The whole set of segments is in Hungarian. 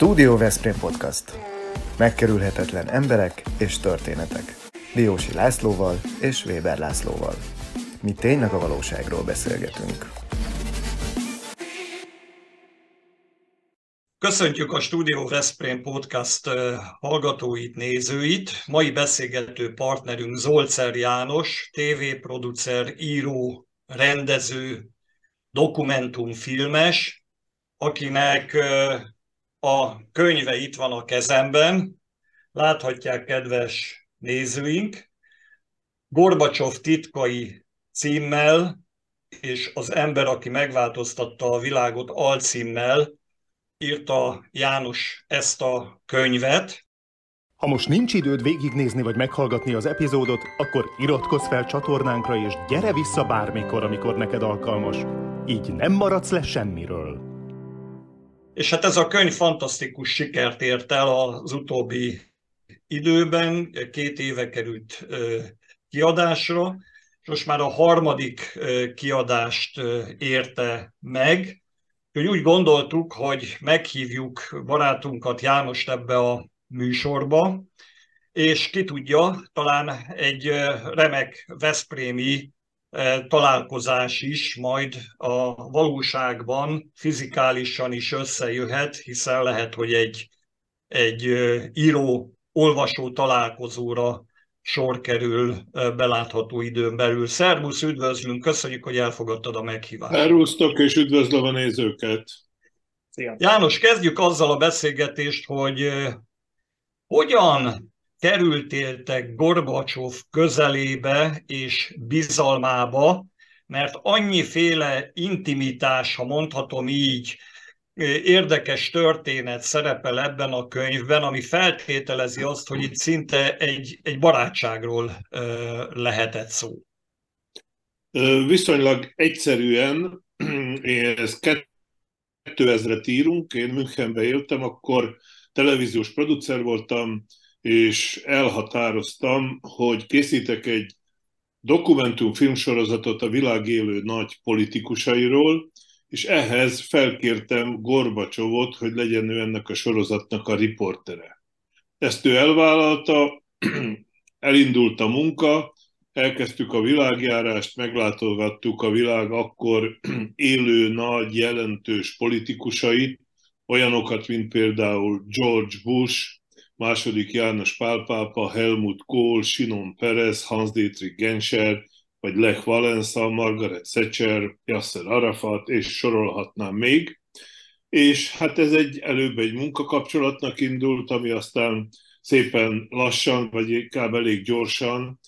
Studio Veszprém Podcast. Megkerülhetetlen emberek és történetek. Diósi Lászlóval és Weber Lászlóval. Mi tényleg a valóságról beszélgetünk. Köszöntjük a Studio Veszprém Podcast hallgatóit, nézőit. Mai beszélgető partnerünk Zolcer János, tévéproducer, író, rendező, dokumentumfilmes, akinek a könyve itt van a kezemben, láthatják kedves nézőink, Gorbacsov titkai címmel és az ember, aki megváltoztatta a világot alcímmel írta János ezt a könyvet. Ha most nincs időd végignézni vagy meghallgatni az epizódot, akkor iratkozz fel csatornánkra és gyere vissza bármikor, amikor neked alkalmas. Így nem maradsz le semmiről. És hát ez a könyv fantasztikus sikert ért el az utóbbi időben, két éve került kiadásra, és most már a harmadik kiadást érte meg. Úgy, úgy gondoltuk, hogy meghívjuk barátunkat Jánost ebbe a műsorba, és ki tudja, talán egy remek Veszprémi találkozás is majd a valóságban fizikálisan is összejöhet, hiszen lehet, hogy egy, egy író-olvasó találkozóra sor kerül belátható időn belül. Szervusz, üdvözlünk, köszönjük, hogy elfogadtad a meghívást. Szervusztok, és üdvözlöm a nézőket. Szia. János, kezdjük azzal a beszélgetést, hogy hogyan kerültétek Gorbacsov közelébe és bizalmába, mert annyiféle intimitás, ha mondhatom így, érdekes történet szerepel ebben a könyvben, ami feltételezi azt, hogy itt szinte egy, egy barátságról lehetett szó. Viszonylag egyszerűen, ezt 2000-et írunk, én Münchenbe éltem, akkor televíziós producer voltam, és elhatároztam, hogy készítek egy dokumentum filmsorozatot a világ élő nagy politikusairól, és ehhez felkértem Gorbacsovot, hogy legyen ő ennek a sorozatnak a riportere. Ezt ő elvállalta, elindult a munka, elkezdtük a világjárást, meglátogattuk a világ akkor élő, nagy, jelentős politikusait, olyanokat, mint például George Bush, második János Pálpápa, Helmut Kohl, Sinon Perez, Hans-Dietrich Genscher, vagy Lech Walesa, Margaret Thatcher, Yasser Arafat, és sorolhatnám még. És hát ez egy előbb egy munkakapcsolatnak indult, ami aztán szépen lassan, vagy inkább elég gyorsan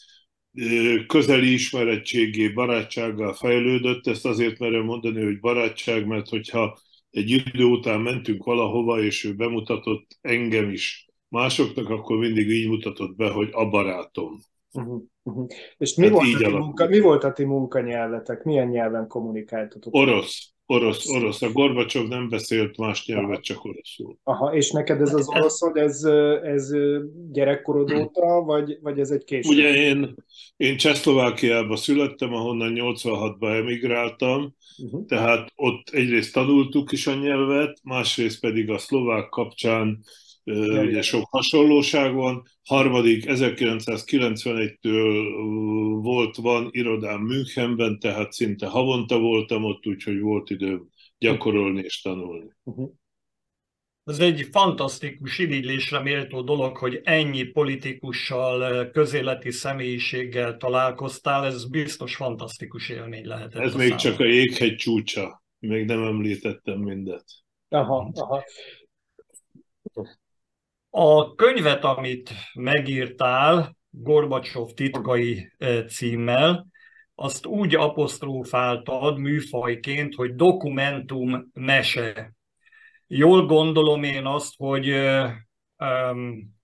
közeli ismerettségé, barátsággal fejlődött. Ezt azért merem mondani, hogy barátság, mert hogyha egy idő után mentünk valahova, és ő bemutatott engem is másoknak, akkor mindig így mutatott be, hogy a barátom. Uh-huh, uh-huh. És mi, volt a ti munka, mi volt a ti munkanyelvetek? Milyen nyelven kommunikáltatok? Orosz. Orosz, orosz. A Gorbacsov nem beszélt más nyelvet, csak oroszul. Aha, és neked ez az oroszod, ez, ez gyerekkorod óta, vagy, vagy ez egy később? Ugye én, én Csehszlovákiában születtem, ahonnan 86-ban emigráltam, uh-huh. tehát ott egyrészt tanultuk is a nyelvet, másrészt pedig a szlovák kapcsán ugye sok hasonlóság van. Harmadik, 1991-től volt, van irodám Münchenben, tehát szinte havonta voltam ott, úgyhogy volt időm gyakorolni és tanulni. Uh-huh. Ez egy fantasztikus, irigylésre méltó dolog, hogy ennyi politikussal, közéleti személyiséggel találkoztál, ez biztos fantasztikus élmény lehetett. Ez még csak a jéghegy csúcsa, még nem említettem mindet. Aha, aha. A könyvet, amit megírtál, Gorbacsov titkai e, címmel, azt úgy apostrofáltad műfajként, hogy dokumentum mese. Jól gondolom én azt, hogy um,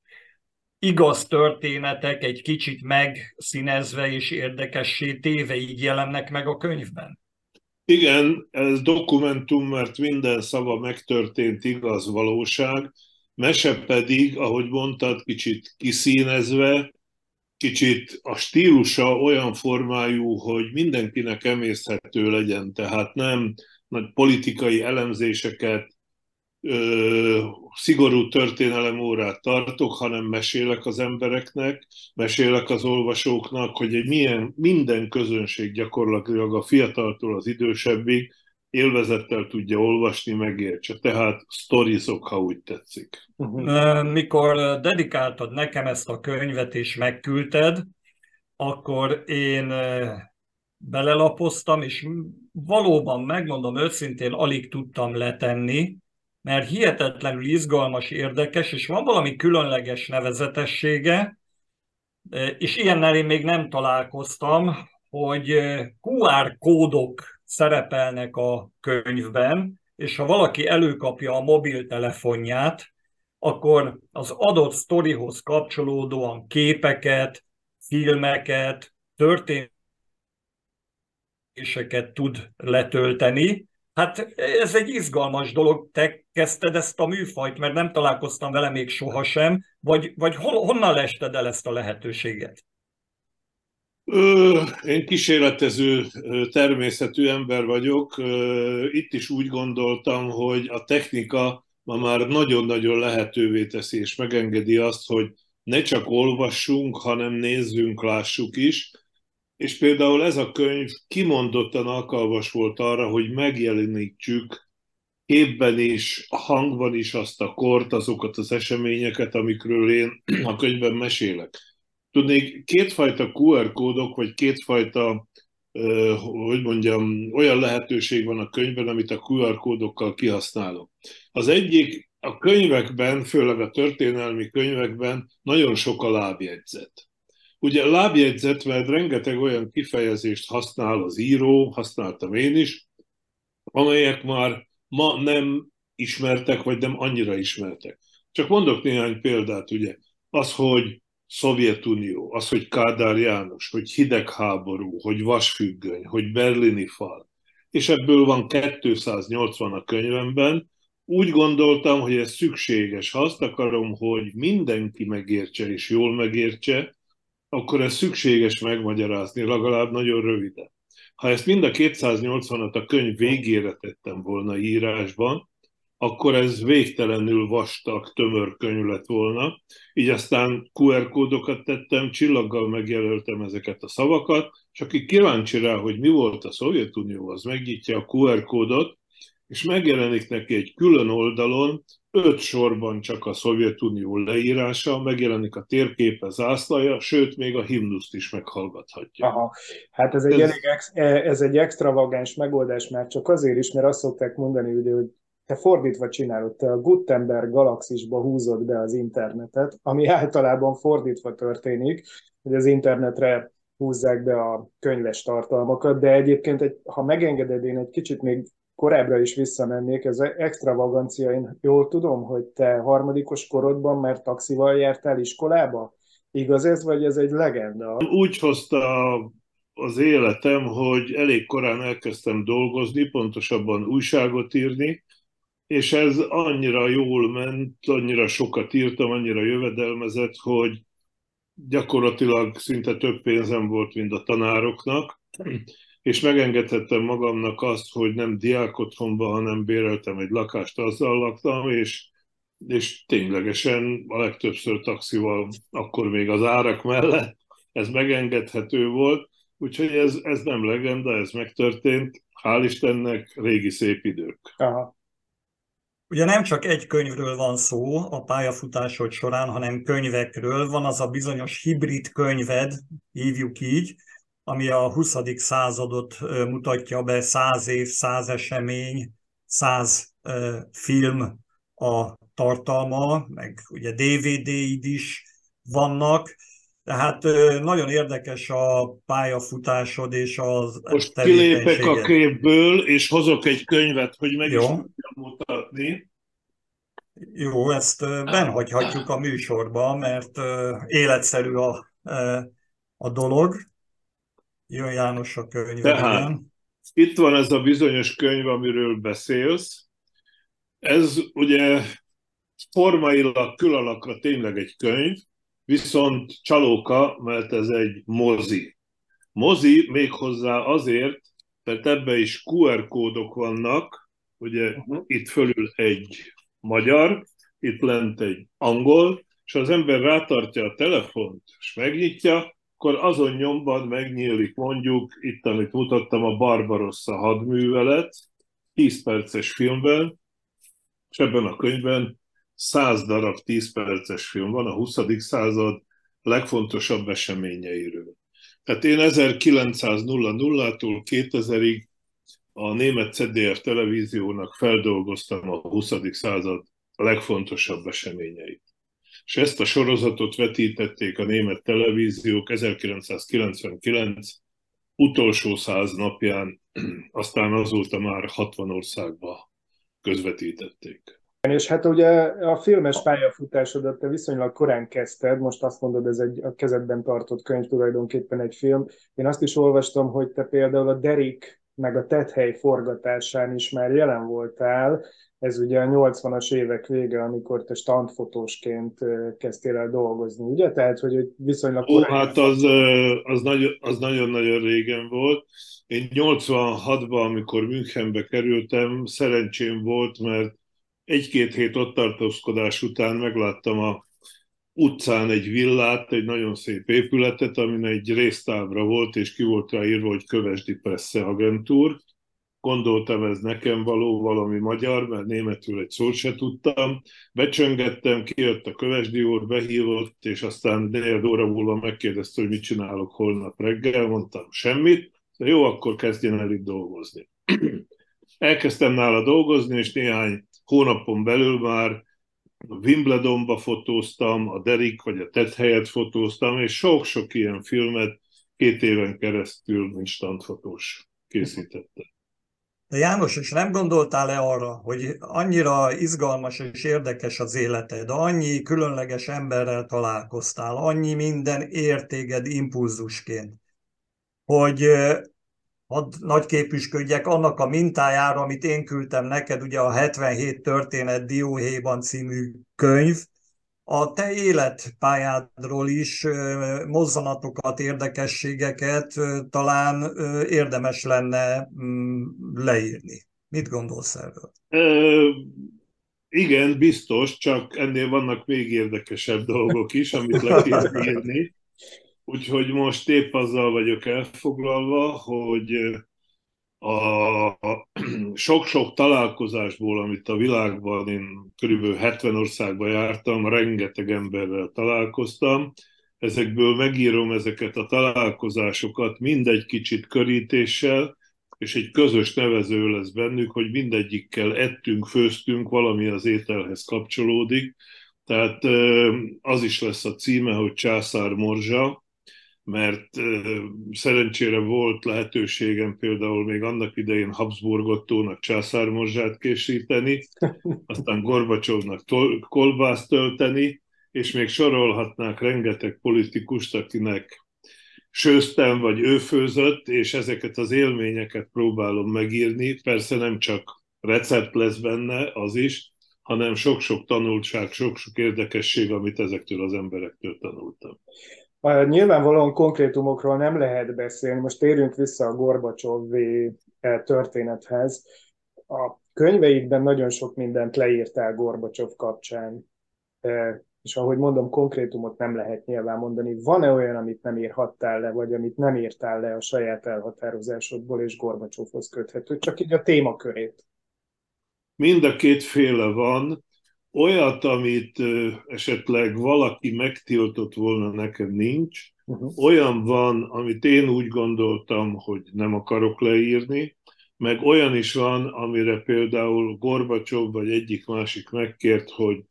igaz történetek egy kicsit megszínezve és érdekessé téve így jelennek meg a könyvben. Igen, ez dokumentum, mert minden szava megtörtént igaz valóság, mese pedig, ahogy mondtad, kicsit kiszínezve, kicsit a stílusa olyan formájú, hogy mindenkinek emészhető legyen, tehát nem nagy politikai elemzéseket, ö, szigorú történelem tartok, hanem mesélek az embereknek, mesélek az olvasóknak, hogy egy milyen, minden közönség gyakorlatilag a fiataltól az idősebbig élvezettel tudja olvasni, megértse. Tehát sztorizok, ha úgy tetszik. Mikor dedikáltad nekem ezt a könyvet és megküldted, akkor én belelapoztam, és valóban, megmondom őszintén, alig tudtam letenni, mert hihetetlenül izgalmas, érdekes, és van valami különleges nevezetessége, és ilyennel én még nem találkoztam, hogy QR kódok szerepelnek a könyvben, és ha valaki előkapja a mobiltelefonját, akkor az adott sztorihoz kapcsolódóan képeket, filmeket, történéseket tud letölteni. Hát ez egy izgalmas dolog. Te kezdted ezt a műfajt, mert nem találkoztam vele még sohasem, vagy, vagy hol, honnan lested el ezt a lehetőséget? Én kísérletező természetű ember vagyok. Itt is úgy gondoltam, hogy a technika ma már nagyon-nagyon lehetővé teszi és megengedi azt, hogy ne csak olvassunk, hanem nézzünk, lássuk is. És például ez a könyv kimondottan alkalmas volt arra, hogy megjelenítsük képben is, hangban is azt a kort, azokat az eseményeket, amikről én a könyvben mesélek. Tudnék, kétfajta QR kódok, vagy kétfajta, hogy mondjam, olyan lehetőség van a könyvben, amit a QR kódokkal kihasználok. Az egyik a könyvekben, főleg a történelmi könyvekben nagyon sok a lábjegyzet. Ugye a lábjegyzet, mert rengeteg olyan kifejezést használ az író, használtam én is, amelyek már ma nem ismertek, vagy nem annyira ismertek. Csak mondok néhány példát, ugye. Az, hogy Szovjetunió, az, hogy Kádár János, hogy hidegháború, hogy vasfüggöny, hogy berlini fal, és ebből van 280 a könyvemben, úgy gondoltam, hogy ez szükséges. Ha azt akarom, hogy mindenki megértse és jól megértse, akkor ez szükséges megmagyarázni, legalább nagyon röviden. Ha ezt mind a 280-at a könyv végére tettem volna írásban, akkor ez végtelenül vastag, tömör könyv lett volna. Így aztán QR kódokat tettem, csillaggal megjelöltem ezeket a szavakat, és aki kíváncsi rá, hogy mi volt a Szovjetunió, az megnyitja a QR kódot, és megjelenik neki egy külön oldalon, öt sorban csak a Szovjetunió leírása, megjelenik a térképe, zászlaja, sőt, még a himnuszt is meghallgathatja. Aha, hát ez egy, ez... Elég ex, ez egy extravagáns megoldás, mert csak azért is, mert azt szokták mondani, hogy te fordítva csinálod, te a Gutenberg galaxisba húzod be az internetet, ami általában fordítva történik, hogy az internetre húzzák be a könyves tartalmakat, de egyébként, egy, ha megengeded, én egy kicsit még korábbra is visszamennék, ez extravagancia, én jól tudom, hogy te harmadikos korodban mert taxival jártál iskolába? Igaz ez, vagy ez egy legenda? Úgy hozta az életem, hogy elég korán elkezdtem dolgozni, pontosabban újságot írni, és ez annyira jól ment, annyira sokat írtam, annyira jövedelmezett, hogy gyakorlatilag szinte több pénzem volt, mint a tanároknak, és megengedhettem magamnak azt, hogy nem diákotthonban, hanem béreltem egy lakást, azzal laktam, és, és ténylegesen a legtöbbször taxival, akkor még az árak mellett, ez megengedhető volt, úgyhogy ez, ez nem legenda, ez megtörtént, hál' Istennek régi szép idők. Aha. Ugye nem csak egy könyvről van szó a pályafutásod során, hanem könyvekről. Van az a bizonyos hibrid könyved, hívjuk így, ami a 20. századot mutatja be, száz év, száz esemény, száz film a tartalma, meg ugye DVD-id is vannak, tehát nagyon érdekes a pályafutásod és az Most kilépek a képből, és hozok egy könyvet, hogy meg Jó. is tudjam mutatni. Jó, ezt benhagyhatjuk a műsorba, mert életszerű a, a dolog. Jön János a könyv. Tehát, itt van ez a bizonyos könyv, amiről beszélsz. Ez ugye formailag külalakra tényleg egy könyv, viszont csalóka, mert ez egy mozi. Mozi méghozzá azért, mert ebbe is QR kódok vannak, ugye uh-huh. itt fölül egy magyar, itt lent egy angol, és az ember rátartja a telefont, és megnyitja, akkor azon nyomban megnyílik mondjuk, itt amit mutattam, a Barbarossa hadművelet, 10 perces filmben, és ebben a könyvben 100 darab 10 perces film van a 20. század legfontosabb eseményeiről. Tehát én 1900-tól 2000-ig a német CDR televíziónak feldolgoztam a 20. század legfontosabb eseményeit. És ezt a sorozatot vetítették a német televíziók 1999 utolsó száz napján, aztán azóta már 60 országba közvetítették. És hát ugye a filmes pályafutásodat te viszonylag korán kezdted, most azt mondod, ez egy a kezedben tartott könyv tulajdonképpen egy film. Én azt is olvastam, hogy te például a Derik meg a Tethely forgatásán is már jelen voltál. Ez ugye a 80-as évek vége, amikor te standfotósként kezdtél el dolgozni, ugye? Tehát, hogy viszonylag Ó, hát az, az, nagyon, az nagyon-nagyon régen volt. Én 86-ban, amikor Münchenbe kerültem, szerencsém volt, mert egy-két hét ott tartózkodás után megláttam a utcán egy villát, egy nagyon szép épületet, amin egy résztávra volt, és ki volt rá írva, hogy Kövesdi Presse Agentúr. Gondoltam, ez nekem való valami magyar, mert németül egy szót se tudtam. Becsöngettem, kijött a Kövesdi úr, behívott, és aztán négy óra múlva megkérdezte, hogy mit csinálok holnap reggel. Mondtam, semmit. De jó, akkor kezdjen el itt dolgozni. Elkezdtem nála dolgozni, és néhány hónapon belül már Wimbledonba fotóztam, a Derik vagy a Ted helyet fotóztam, és sok-sok ilyen filmet két éven keresztül, mint standfotós készítettem. De János, és nem gondoltál-e arra, hogy annyira izgalmas és érdekes az életed, annyi különleges emberrel találkoztál, annyi minden értéged impulzusként, hogy hadd nagyképüsködjek annak a mintájára, amit én küldtem neked, ugye a 77 történet Dióhéjban című könyv, a te életpályádról is mozzanatokat, érdekességeket talán érdemes lenne mm, leírni. Mit gondolsz erről? Ö, igen, biztos, csak ennél vannak még érdekesebb dolgok is, amit le kell írni. Úgyhogy most épp azzal vagyok elfoglalva, hogy a sok-sok találkozásból, amit a világban, én körülbelül 70 országban jártam, rengeteg emberrel találkoztam, ezekből megírom ezeket a találkozásokat mindegy kicsit körítéssel, és egy közös nevező lesz bennük, hogy mindegyikkel ettünk, főztünk, valami az ételhez kapcsolódik. Tehát az is lesz a címe, hogy Császár Morzsa, mert szerencsére volt lehetőségem például még annak idején Habsburgottónak császármorzsát készíteni, aztán Gorbacsovnak kolbászt tölteni, és még sorolhatnák rengeteg politikust, akinek sőztem, vagy ő főzött, és ezeket az élményeket próbálom megírni. Persze nem csak recept lesz benne, az is, hanem sok-sok tanultság, sok-sok érdekesség, amit ezektől az emberektől tanultam. Nyilvánvalóan konkrétumokról nem lehet beszélni, most térjünk vissza a Gorbacsov e, történethez. A könyveidben nagyon sok mindent leírtál Gorbacsov kapcsán, és ahogy mondom, konkrétumot nem lehet nyilván mondani. Van-e olyan, amit nem írhattál le, vagy amit nem írtál le a saját elhatározásodból, és Gorbacsovhoz köthető, csak így a témakörét? Mind a két féle van olyat, amit esetleg valaki megtiltott volna, nekem nincs. Uh-huh. Olyan van, amit én úgy gondoltam, hogy nem akarok leírni, meg olyan is van, amire például Gorbacsov vagy egyik másik megkért, hogy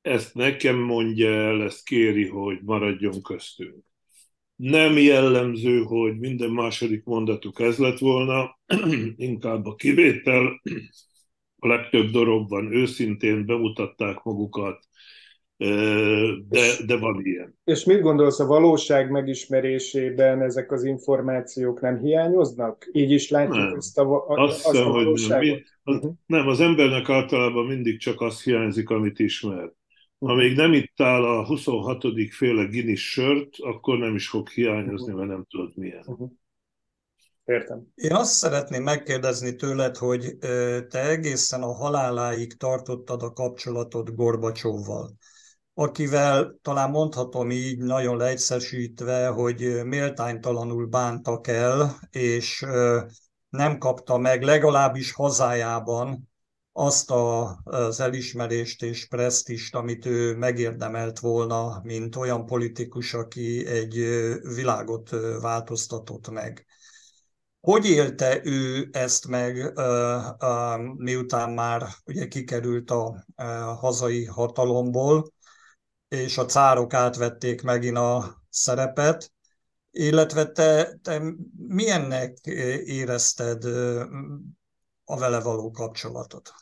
ezt nekem mondja el, ezt kéri, hogy maradjon köztünk. Nem jellemző, hogy minden második mondatuk ez lett volna, inkább a kivétel, a legtöbb dologban őszintén bemutatták magukat, de, de van ilyen. És mit gondolsz, a valóság megismerésében ezek az információk nem hiányoznak? Így is látjuk nem. ezt a, a, azt, azt a valóságot? Hogy nem. Uh-huh. nem, az embernek általában mindig csak az hiányzik, amit ismer. Ha még nem ittál a 26. féle Guinness sört, akkor nem is fog hiányozni, mert nem tudod milyen. Uh-huh. Értem. Én azt szeretném megkérdezni tőled, hogy te egészen a haláláig tartottad a kapcsolatot Gorbacsovval, akivel talán mondhatom így nagyon leegyszerűsítve, hogy méltánytalanul bántak el, és nem kapta meg legalábbis hazájában azt a, az elismerést és presztist, amit ő megérdemelt volna, mint olyan politikus, aki egy világot változtatott meg. Hogy élte ő ezt meg, miután már ugye kikerült a hazai hatalomból, és a cárok átvették megint a szerepet, illetve te, te milyennek érezted a vele való kapcsolatot?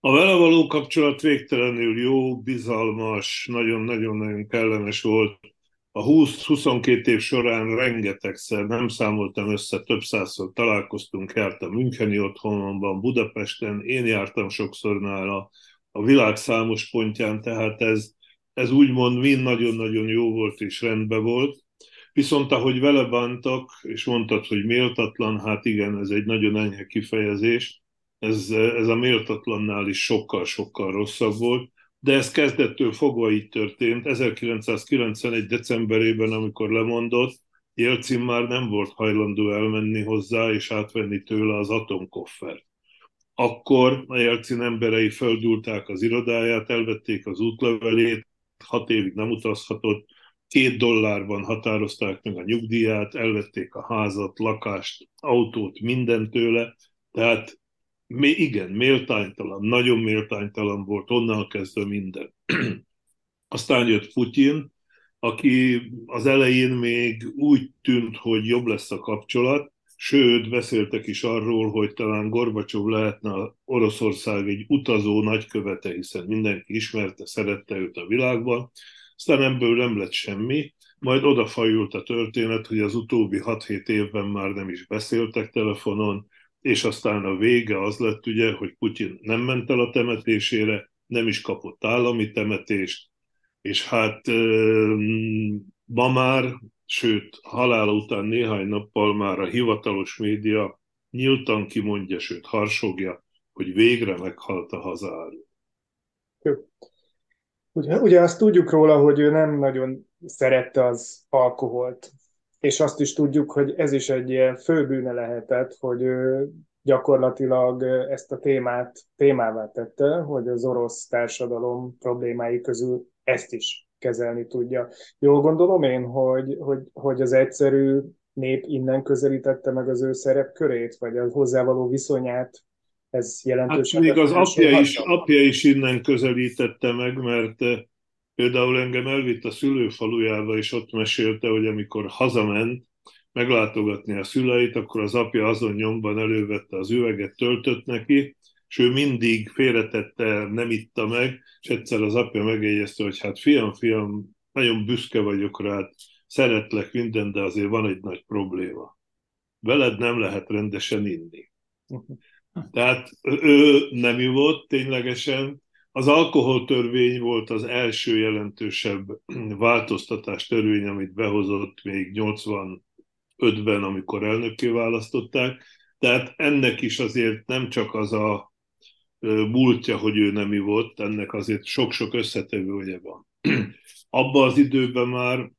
A vele való kapcsolat végtelenül jó, bizalmas, nagyon-nagyon-nagyon kellemes volt. A 20-22 év során rengetegszer, nem számoltam össze, több százszor találkoztunk, jártam Müncheni otthonomban, Budapesten, én jártam sokszor nála, a világ számos pontján, tehát ez, ez úgymond mind nagyon-nagyon jó volt és rendben volt. Viszont ahogy vele bántak, és mondtad, hogy méltatlan, hát igen, ez egy nagyon enyhe kifejezés, ez, ez a méltatlannál is sokkal-sokkal rosszabb volt, de ez kezdettől fogva így történt. 1991. decemberében, amikor lemondott, Jelcin már nem volt hajlandó elmenni hozzá és átvenni tőle az atomkoffert. Akkor a Jelcin emberei földulták az irodáját, elvették az útlevelét, hat évig nem utazhatott, két dollárban határozták meg a nyugdíját, elvették a házat, lakást, autót, mindent tőle, tehát igen, méltánytalan, nagyon méltánytalan volt, onnan kezdve minden. Aztán jött Putyin, aki az elején még úgy tűnt, hogy jobb lesz a kapcsolat, sőt, beszéltek is arról, hogy talán Gorbacsov lehetne Oroszország egy utazó nagykövete, hiszen mindenki ismerte, szerette őt a világban, aztán ebből nem lett semmi, majd odafajult a történet, hogy az utóbbi 6-7 évben már nem is beszéltek telefonon, és aztán a vége az lett ugye, hogy Putyin nem ment el a temetésére, nem is kapott állami temetést, és hát ma már, sőt, halála után néhány nappal már a hivatalos média nyíltan kimondja, sőt harsogja, hogy végre meghalt a hazáról. Ugye, ugye azt tudjuk róla, hogy ő nem nagyon szerette az alkoholt, és azt is tudjuk, hogy ez is egy ilyen főbűne lehetett, hogy ő gyakorlatilag ezt a témát témává tette, hogy az orosz társadalom problémái közül ezt is kezelni tudja. Jól gondolom én, hogy, hogy, hogy az egyszerű nép innen közelítette meg az ő szerepkörét, vagy a hozzávaló viszonyát ez jelentősen... Hát még az apja is, apja is innen közelítette meg, mert például engem elvitt a szülőfalujába, és ott mesélte, hogy amikor hazament meglátogatni a szüleit, akkor az apja azon nyomban elővette az üveget, töltött neki, és ő mindig félretette, nem itta meg, és egyszer az apja megjegyezte, hogy hát fiam, fiam, nagyon büszke vagyok rád, szeretlek minden, de azért van egy nagy probléma. Veled nem lehet rendesen inni. Tehát ő nem ivott ténylegesen. Az alkoholtörvény volt az első jelentősebb változtatás törvény, amit behozott még 85-ben, amikor elnökké választották. Tehát ennek is azért nem csak az a múltja, hogy ő nem ivott, ennek azért sok-sok összetevője van. Abban az időben már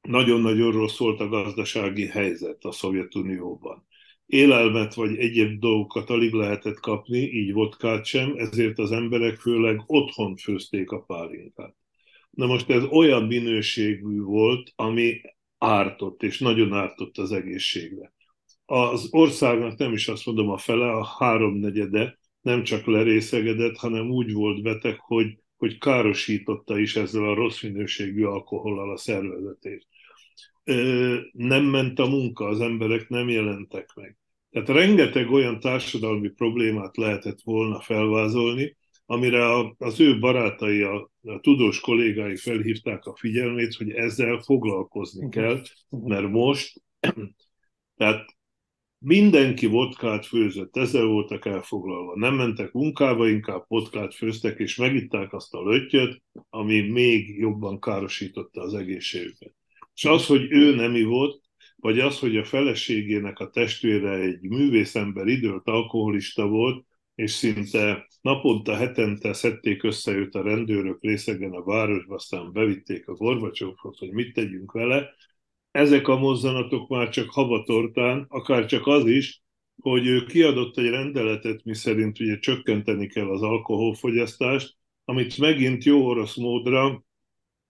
nagyon-nagyon rossz volt a gazdasági helyzet a Szovjetunióban élelmet vagy egyéb dolgokat alig lehetett kapni, így vodkát sem, ezért az emberek főleg otthon főzték a pálinkát. Na most ez olyan minőségű volt, ami ártott, és nagyon ártott az egészségre. Az országnak nem is azt mondom a fele, a háromnegyede nem csak lerészegedett, hanem úgy volt beteg, hogy, hogy károsította is ezzel a rossz minőségű alkohollal a szervezetét. Nem ment a munka, az emberek nem jelentek meg. Tehát rengeteg olyan társadalmi problémát lehetett volna felvázolni, amire az ő barátai, a, a tudós kollégái felhívták a figyelmét, hogy ezzel foglalkozni kell, mert most, tehát mindenki vodkát főzött, ezzel voltak elfoglalva. Nem mentek munkába, inkább vodkát főztek, és megitták azt a löttyöt, ami még jobban károsította az egészségüket. És az, hogy ő nem ivott, vagy az, hogy a feleségének a testvére egy művészember időt alkoholista volt, és szinte naponta, hetente szedték össze őt a rendőrök részegen a városba, aztán bevitték a Gorbacsovhoz, hogy mit tegyünk vele. Ezek a mozzanatok már csak havatortán, akár csak az is, hogy ő kiadott egy rendeletet, miszerint ugye csökkenteni kell az alkoholfogyasztást, amit megint jó orosz módra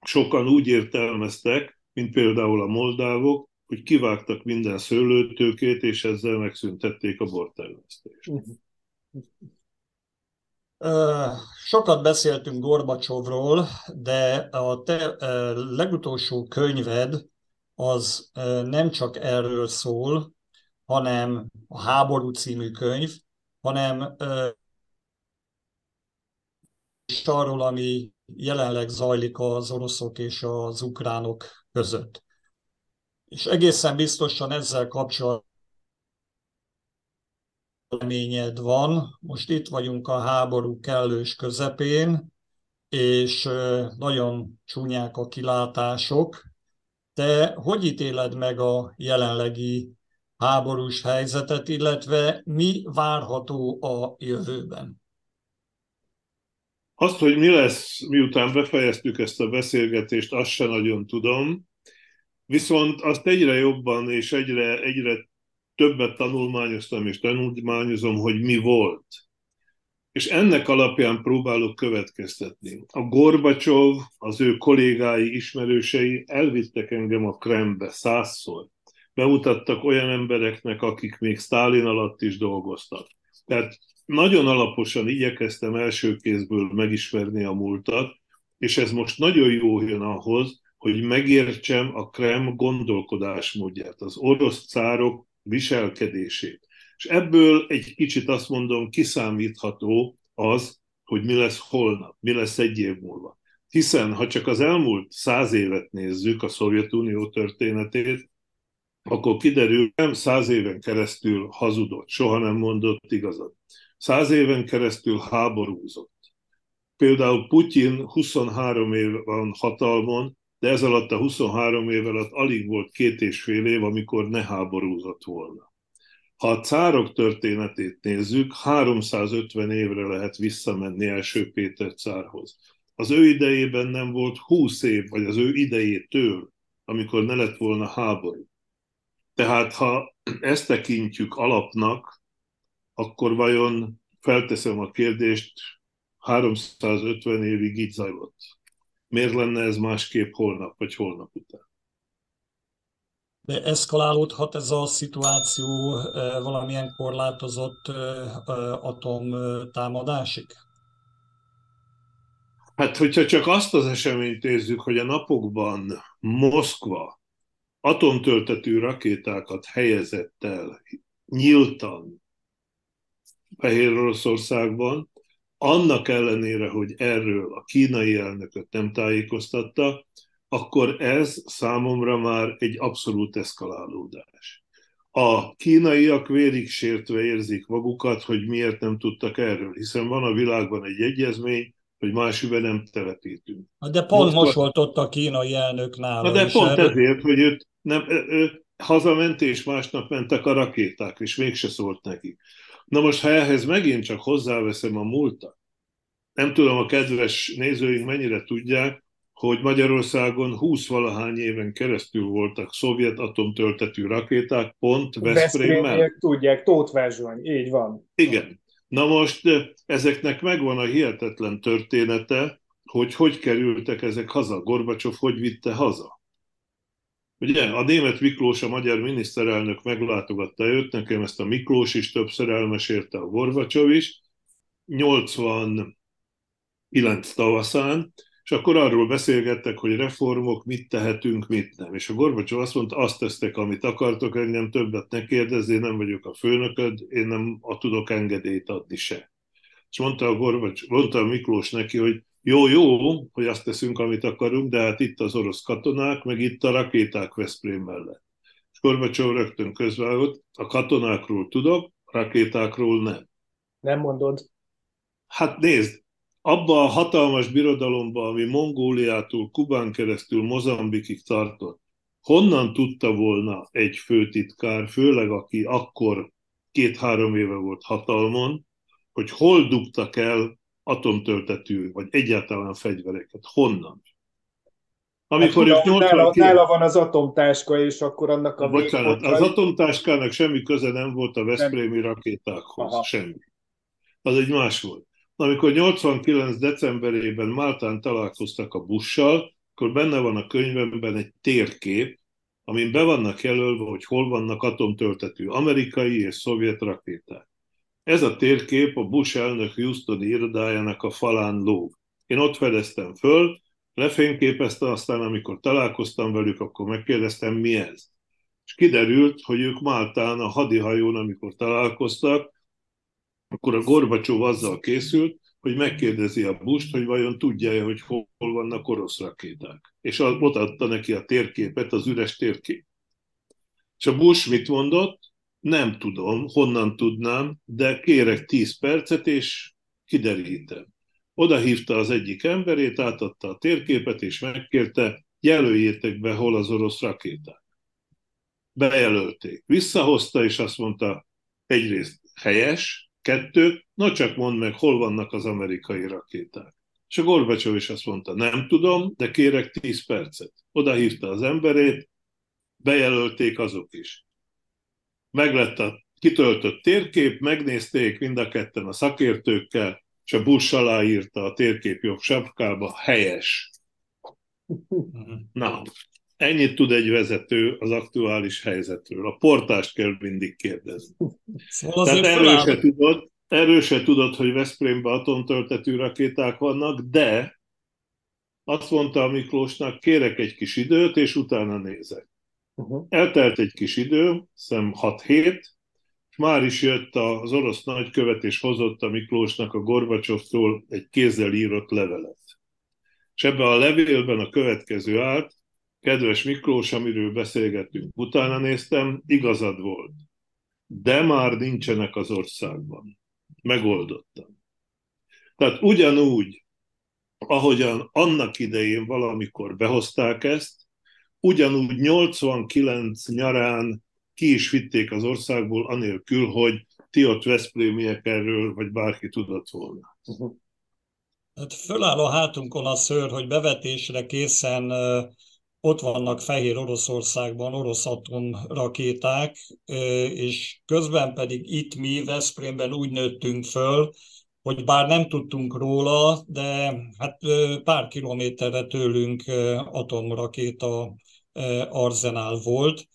sokan úgy értelmeztek, mint például a moldávok, hogy kivágtak minden szőlőtőkét, és ezzel megszüntették a bortermesztést. Sokat beszéltünk Gorbacsovról, de a te legutolsó könyved az nem csak erről szól, hanem a Háború című könyv, hanem és arról, ami jelenleg zajlik az oroszok és az ukránok között. És egészen biztosan ezzel kapcsolatban véleményed van. Most itt vagyunk a háború kellős közepén, és nagyon csúnyák a kilátások. Te hogy ítéled meg a jelenlegi háborús helyzetet, illetve mi várható a jövőben? Azt, hogy mi lesz, miután befejeztük ezt a beszélgetést, azt sem nagyon tudom. Viszont azt egyre jobban és egyre, egyre többet tanulmányoztam és tanulmányozom, hogy mi volt. És ennek alapján próbálok következtetni. A Gorbacsov, az ő kollégái, ismerősei elvittek engem a Krembe százszor. Bemutattak olyan embereknek, akik még Sztálin alatt is dolgoztak. Tehát nagyon alaposan igyekeztem első kézből megismerni a múltat, és ez most nagyon jó jön ahhoz, hogy megértsem a Krem gondolkodásmódját, az orosz cárok viselkedését. És ebből egy kicsit azt mondom, kiszámítható az, hogy mi lesz holnap, mi lesz egy év múlva. Hiszen, ha csak az elmúlt száz évet nézzük, a Szovjetunió történetét, akkor kiderül, nem száz éven keresztül hazudott, soha nem mondott igazat. Száz éven keresztül háborúzott. Például Putyin 23 év van hatalmon, de ez alatt a 23 év alatt alig volt két és fél év, amikor ne háborúzott volna. Ha a cárok történetét nézzük, 350 évre lehet visszamenni első Péter cárhoz. Az ő idejében nem volt 20 év, vagy az ő idejétől, amikor ne lett volna háború. Tehát ha ezt tekintjük alapnak, akkor vajon felteszem a kérdést, 350 évig így zajlott. Miért lenne ez másképp holnap vagy holnap után? De eszkalálódhat ez a szituáció valamilyen korlátozott atomtámadásig? Hát, hogyha csak azt az eseményt nézzük, hogy a napokban Moszkva atomtöltetű rakétákat helyezett el nyíltan Fehér Oroszországban, annak ellenére, hogy erről a kínai elnököt nem tájékoztatta, akkor ez számomra már egy abszolút eszkalálódás. A kínaiak vérig sértve érzik magukat, hogy miért nem tudtak erről, hiszen van a világban egy egyezmény, hogy másibe nem telepítünk. De pont most, most volt ott a kínai elnök nála. De pont erről... ezért, hogy őt nem, ő, hazament, és másnap mentek a rakéták, és mégse szólt neki. Na most, ha ehhez megint csak hozzáveszem a múltat, nem tudom, a kedves nézőink mennyire tudják, hogy Magyarországon 20 valahány éven keresztül voltak szovjet atomtöltetű rakéták, pont Veszprémmel. tudják, Tóth Verzsony, így van. Igen. Na most ezeknek megvan a hihetetlen története, hogy hogy kerültek ezek haza, Gorbacsov hogy vitte haza. Ugye a német Miklós, a magyar miniszterelnök meglátogatta őt, nekem ezt a Miklós is többször elmesélte, a Gorbacsov is, 89 tavaszán, és akkor arról beszélgettek, hogy reformok, mit tehetünk, mit nem. És a Gorbacsov azt mondta, azt tesztek, amit akartok, engem többet ne kérdezzé, nem vagyok a főnököd, én nem a tudok engedélyt adni se. És mondta a Gorbacs, mondta a Miklós neki, hogy jó, jó, hogy azt teszünk, amit akarunk, de hát itt az orosz katonák, meg itt a rakéták Veszprém mellett. És Gorbacsov rögtön közvágott, a katonákról tudok, rakétákról nem. Nem mondod? Hát nézd, abba a hatalmas birodalomba, ami Mongóliától Kubán keresztül Mozambikig tartott, honnan tudta volna egy főtitkár, főleg aki akkor két-három éve volt hatalmon, hogy hol dugtak el atomtöltető, vagy egyáltalán fegyvereket. Honnan? Amikor hát, 89... nála, van az atomtáska, és akkor annak a Bocsánat, az atomtáskának semmi köze nem volt a Veszprémi rakétákhoz, Aha. semmi. Az egy más volt. Amikor 89. decemberében Máltán találkoztak a bussal, akkor benne van a könyvemben egy térkép, amin be vannak jelölve, hogy hol vannak atomtöltető amerikai és szovjet rakéták. Ez a térkép a Bush elnök Houstoni irodájának a falán lóg. Én ott fedeztem föl, lefényképezte, aztán amikor találkoztam velük, akkor megkérdeztem, mi ez. És kiderült, hogy ők Máltán a hadihajón, amikor találkoztak, akkor a Gorbacsov azzal készült, hogy megkérdezi a Bush-t, hogy vajon tudja-e, hogy hol vannak orosz rakéták. És ott adta neki a térképet, az üres térkép. És a Bush mit mondott? Nem tudom, honnan tudnám, de kérek 10 percet, és kiderítem. Oda hívta az egyik emberét, átadta a térképet, és megkérte, jelöljétek be, hol az orosz rakéták. Bejelölték. Visszahozta, és azt mondta, egyrészt helyes, kettő, no csak mondd meg, hol vannak az amerikai rakéták. És a Gorbacsov is azt mondta, nem tudom, de kérek 10 percet. Oda hívta az emberét, bejelölték azok is. Meglett a kitöltött térkép, megnézték mind a ketten a szakértőkkel, és a Bush aláírta a térkép jobb sapkába, helyes. Na, ennyit tud egy vezető az aktuális helyzetről. A portást kell mindig kérdezni. Szóval Tehát erről se, tudod, erről se tudod, hogy Veszprémben atomtöltető rakéták vannak, de azt mondta a Miklósnak, kérek egy kis időt, és utána nézek. Uh-huh. Eltelt egy kis idő, szem 6 hét, és már is jött az orosz nagykövet, és hozott a Miklósnak a Gorbacsovtól egy kézzel írott levelet. És ebben a levélben a következő állt, kedves Miklós, amiről beszélgettünk, utána néztem, igazad volt. De már nincsenek az országban. Megoldottam. Tehát ugyanúgy, ahogyan annak idején valamikor behozták ezt, ugyanúgy 89 nyarán ki is vitték az országból, anélkül, hogy ti ott Veszprémiek erről, vagy bárki tudott volna. Hát föláll a hátunkon a szőr, hogy bevetésre készen ott vannak Fehér Oroszországban orosz atomrakéták, és közben pedig itt mi Veszprémben úgy nőttünk föl, hogy bár nem tudtunk róla, de hát pár kilométerre tőlünk atomrakéta arzenál volt,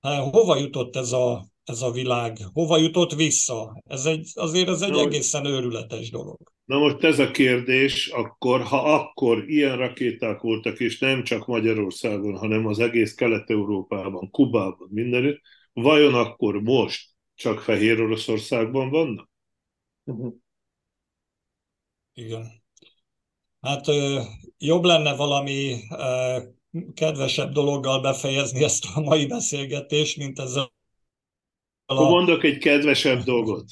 Hát, hova jutott ez a, ez a világ? Hova jutott vissza? Ez egy, azért ez egy Na, egészen őrületes dolog. Na most ez a kérdés, akkor, ha akkor ilyen rakéták voltak, és nem csak Magyarországon, hanem az egész Kelet-Európában, Kubában, mindenütt, vajon akkor most csak Fehér Oroszországban vannak? Uh-huh. Igen. Hát jobb lenne valami kedvesebb dologgal befejezni ezt a mai beszélgetést, mint ezzel a... Mondok egy kedvesebb dolgot.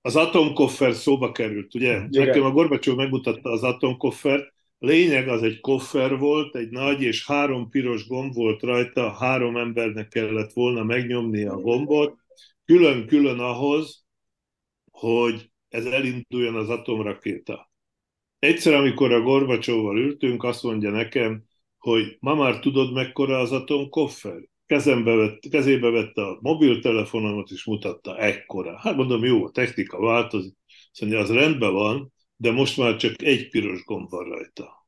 Az atomkoffer szóba került, ugye? Igen. Nekem a Gorbacsó megmutatta az atomkoffert. Lényeg az egy koffer volt, egy nagy és három piros gomb volt rajta, három embernek kellett volna megnyomni a gombot, külön-külön ahhoz, hogy ez elinduljon az atomrakéta. Egyszer, amikor a Gorbacsóval ültünk, azt mondja nekem, hogy ma már tudod, mekkora az atomkoffer? Kezembe vett, kezébe vette a mobiltelefonomat, és mutatta ekkora. Hát mondom, jó, a technika változik. Szóval az rendben van, de most már csak egy piros gomb van rajta.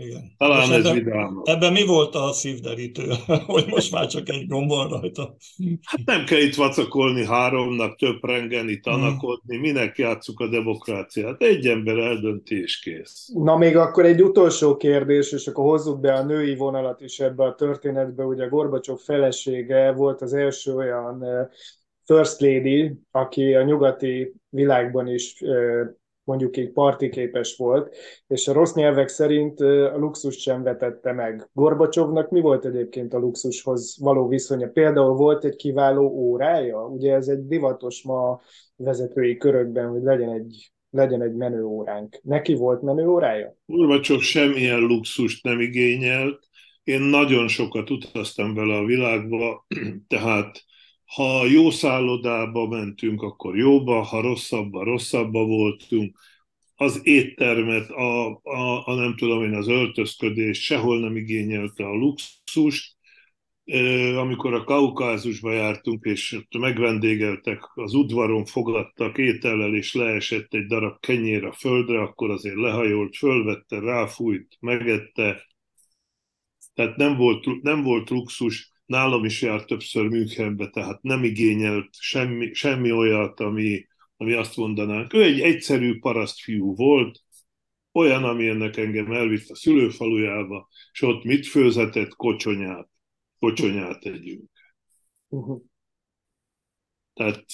Igen. Talán ez ebben. Ebben mi volt a szívderítő, hogy most már csak egy gomb van rajta? Hát nem kell itt vacakolni háromnak, több rengeni, tanakodni, hmm. minek játsszuk a demokráciát. Egy ember eldönti és kész. Na még akkor egy utolsó kérdés, és akkor hozzuk be a női vonalat is ebbe a történetbe. Ugye Gorbacsov felesége volt az első olyan First Lady, aki a nyugati világban is mondjuk így partiképes volt, és a rossz nyelvek szerint a luxus sem vetette meg. Gorbacsovnak mi volt egyébként a luxushoz való viszonya? Például volt egy kiváló órája? Ugye ez egy divatos ma vezetői körökben, hogy legyen egy legyen egy menő óránk. Neki volt menő órája? Gorbacsov semmilyen luxust nem igényelt, Én nagyon sokat utaztam vele a világba, tehát ha jó szállodába mentünk, akkor jóba, ha rosszabba, rosszabba voltunk. Az éttermet, a, a, a nem tudom én, az öltözködést sehol nem igényelte a luxust. Amikor a Kaukázusba jártunk, és ott megvendégeltek, az udvaron fogadtak étellel, és leesett egy darab kenyér a földre, akkor azért lehajolt, fölvette, ráfújt, megette. Tehát nem volt, nem volt luxus, nálam is járt többször Münchenbe, tehát nem igényelt semmi, semmi olyat, ami, ami azt mondanánk. Ő egy egyszerű parasztfiú volt, olyan, ami ennek engem elvitt a szülőfalujába, és ott mit főzetett? Kocsonyát. Kocsonyát együnk. Uh-huh. Tehát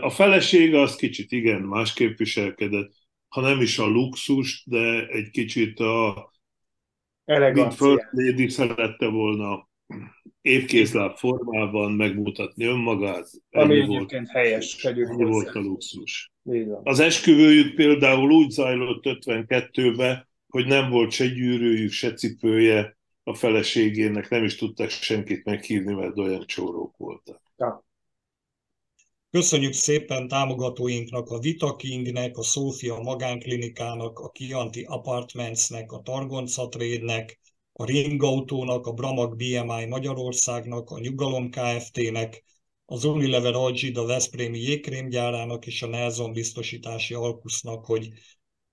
a felesége az kicsit igen, másképp viselkedett, ha nem is a luxus, de egy kicsit a. Mint szerette volna évkézláb formában megmutatni önmagát. Ami egyébként helyes, tegyük Ennyi volt a luxus. Az esküvőjük például úgy zajlott 52-ben, hogy nem volt se gyűrűjük, se cipője a feleségének, nem is tudták senkit meghívni, mert olyan csórók voltak. Ja. Köszönjük szépen támogatóinknak, a Vita Kingnek, a Szófia Magánklinikának, a Kianti Apartmentsnek, a Targonca Trade-nek, a Ringautónak, a Bramag BMI Magyarországnak, a Nyugalom Kft-nek, az Unilever Algida Veszprémi jégkrémgyárának és a Nelson biztosítási Alkusznak, hogy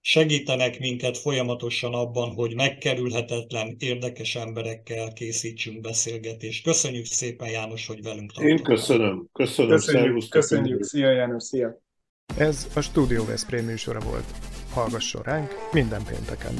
segítenek minket folyamatosan abban, hogy megkerülhetetlen, érdekes emberekkel készítsünk beszélgetést. Köszönjük szépen, János, hogy velünk tartottál. Én köszönöm. Köszönöm. Köszönjük. köszönjük. Szia, János. Szia. Ez a Studio Veszprém műsora volt. Hallgasson ránk minden pénteken.